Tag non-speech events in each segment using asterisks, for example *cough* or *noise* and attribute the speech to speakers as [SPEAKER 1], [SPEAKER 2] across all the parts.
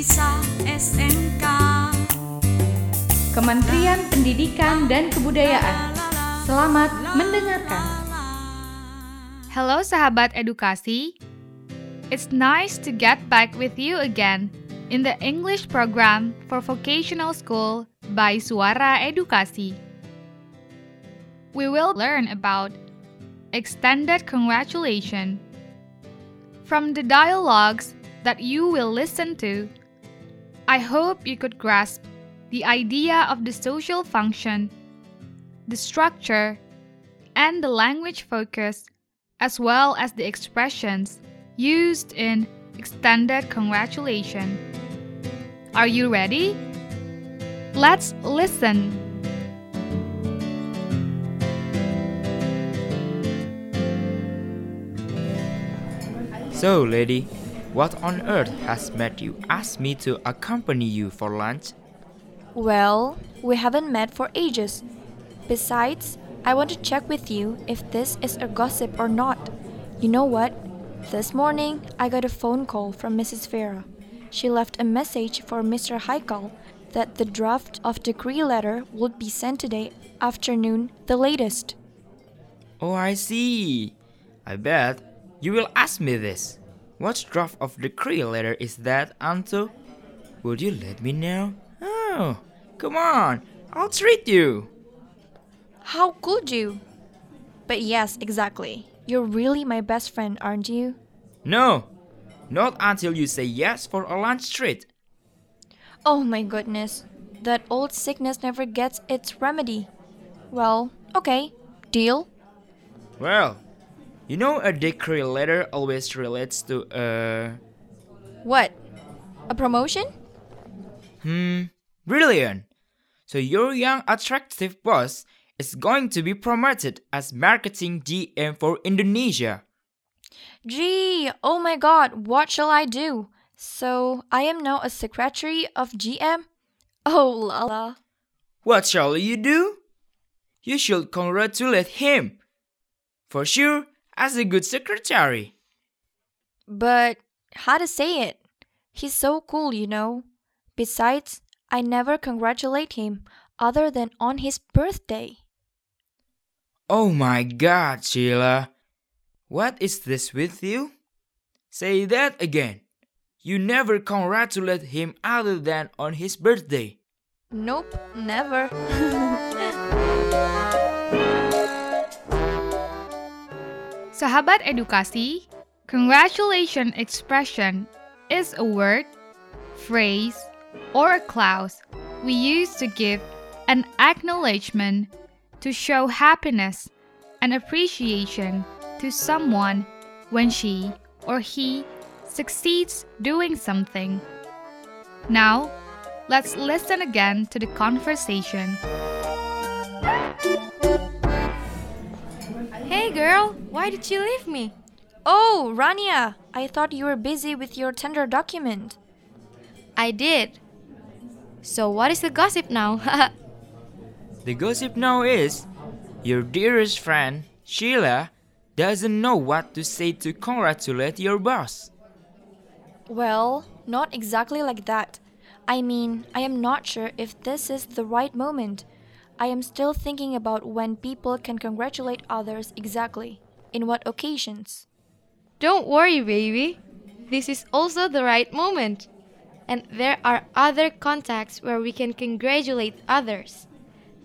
[SPEAKER 1] bisa SMK
[SPEAKER 2] Kementerian Pendidikan dan Kebudayaan. Selamat mendengarkan.
[SPEAKER 3] Hello sahabat edukasi. It's nice to get back with you again in the English program for vocational school by Suara Edukasi. We will learn about extended congratulation. From the dialogues that you will listen to, I hope you could grasp the idea of the social function, the structure, and the language focus, as well as the expressions used in extended congratulation. Are you ready? Let's listen.
[SPEAKER 4] So, lady, what on earth has made you ask me to accompany you for lunch?
[SPEAKER 5] Well, we haven't met for ages. Besides, I want to check with you if this is a gossip or not. You know what? This morning, I got a phone call from Mrs. Vera. She left a message for Mr. Haikal that the draft of decree letter would be sent today afternoon, the latest.
[SPEAKER 4] Oh, I see. I bet you will ask me this. What draft of decree letter is that, Anto? Would you let me know? Oh, come on, I'll treat you.
[SPEAKER 5] How could you? But yes, exactly. You're really my best friend, aren't you?
[SPEAKER 4] No, not until you say yes for a lunch treat.
[SPEAKER 5] Oh my goodness. That old sickness never gets its remedy. Well, okay. Deal?
[SPEAKER 4] Well, you know a decree letter always relates to a.
[SPEAKER 5] What? A promotion?
[SPEAKER 4] Hmm, brilliant. So your young attractive boss is going to be promoted as marketing GM for Indonesia.
[SPEAKER 5] Gee, oh my god, what shall I do? So, I am now a secretary of GM? Oh la la.
[SPEAKER 4] What shall you do? You should congratulate him. For sure, as a good secretary.
[SPEAKER 5] But how to say it? He's so cool, you know. Besides, I never congratulate him other than on his birthday.
[SPEAKER 4] Oh my god, Sheila. What is this with you? Say that again. You never congratulate him other than on his birthday.
[SPEAKER 5] Nope, never. *laughs*
[SPEAKER 3] Sahabat edukasi, congratulation expression is a word, phrase, or a clause we use to give an acknowledgement to show happiness and appreciation to someone when she or he succeeds doing something. Now, let's listen again to the conversation.
[SPEAKER 6] Hey girl, why did you leave me?
[SPEAKER 5] oh, Rania, I thought you were busy with your tender document.
[SPEAKER 6] I did. So what is the gossip now? *laughs*
[SPEAKER 4] The gossip now is your dearest friend, Sheila, doesn't know what to say to congratulate your boss.
[SPEAKER 5] Well, not exactly like that. I mean, I am not sure if this is the right moment. I am still thinking about when people can congratulate others exactly. In what occasions?
[SPEAKER 6] Don't worry, baby. This is also the right moment. And there are other contexts where we can congratulate others.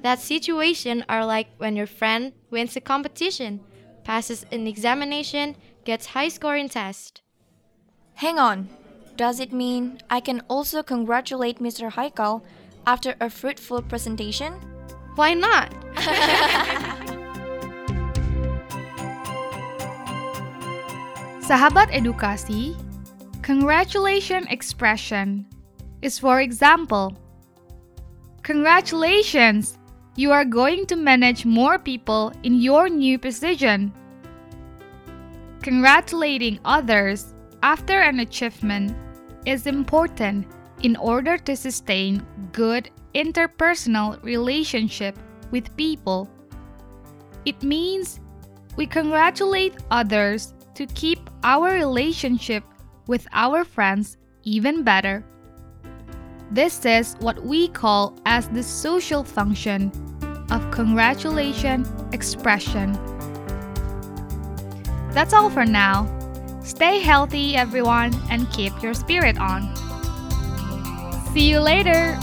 [SPEAKER 6] That situation are like when your friend wins a competition, passes an examination, gets high score in test.
[SPEAKER 5] Hang on. Does it mean I can also congratulate Mr. Haikal after a fruitful presentation?
[SPEAKER 6] Why not? *laughs*
[SPEAKER 3] Sahabat edukasi, congratulation expression is for example, Congratulations! You are going to manage more people in your new position. Congratulating others after an achievement is important in order to sustain good interpersonal relationship with people. It means we congratulate others to keep our relationship with our friends even better. This is what we call as the social function of congratulation expression. That's all for now. Stay healthy, everyone, and keep your spirit on. See you later!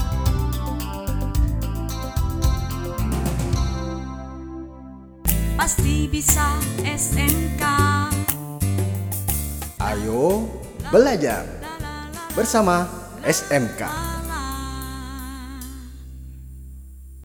[SPEAKER 1] Pasti bisa SMK
[SPEAKER 7] Ayo belajar bersama SMK.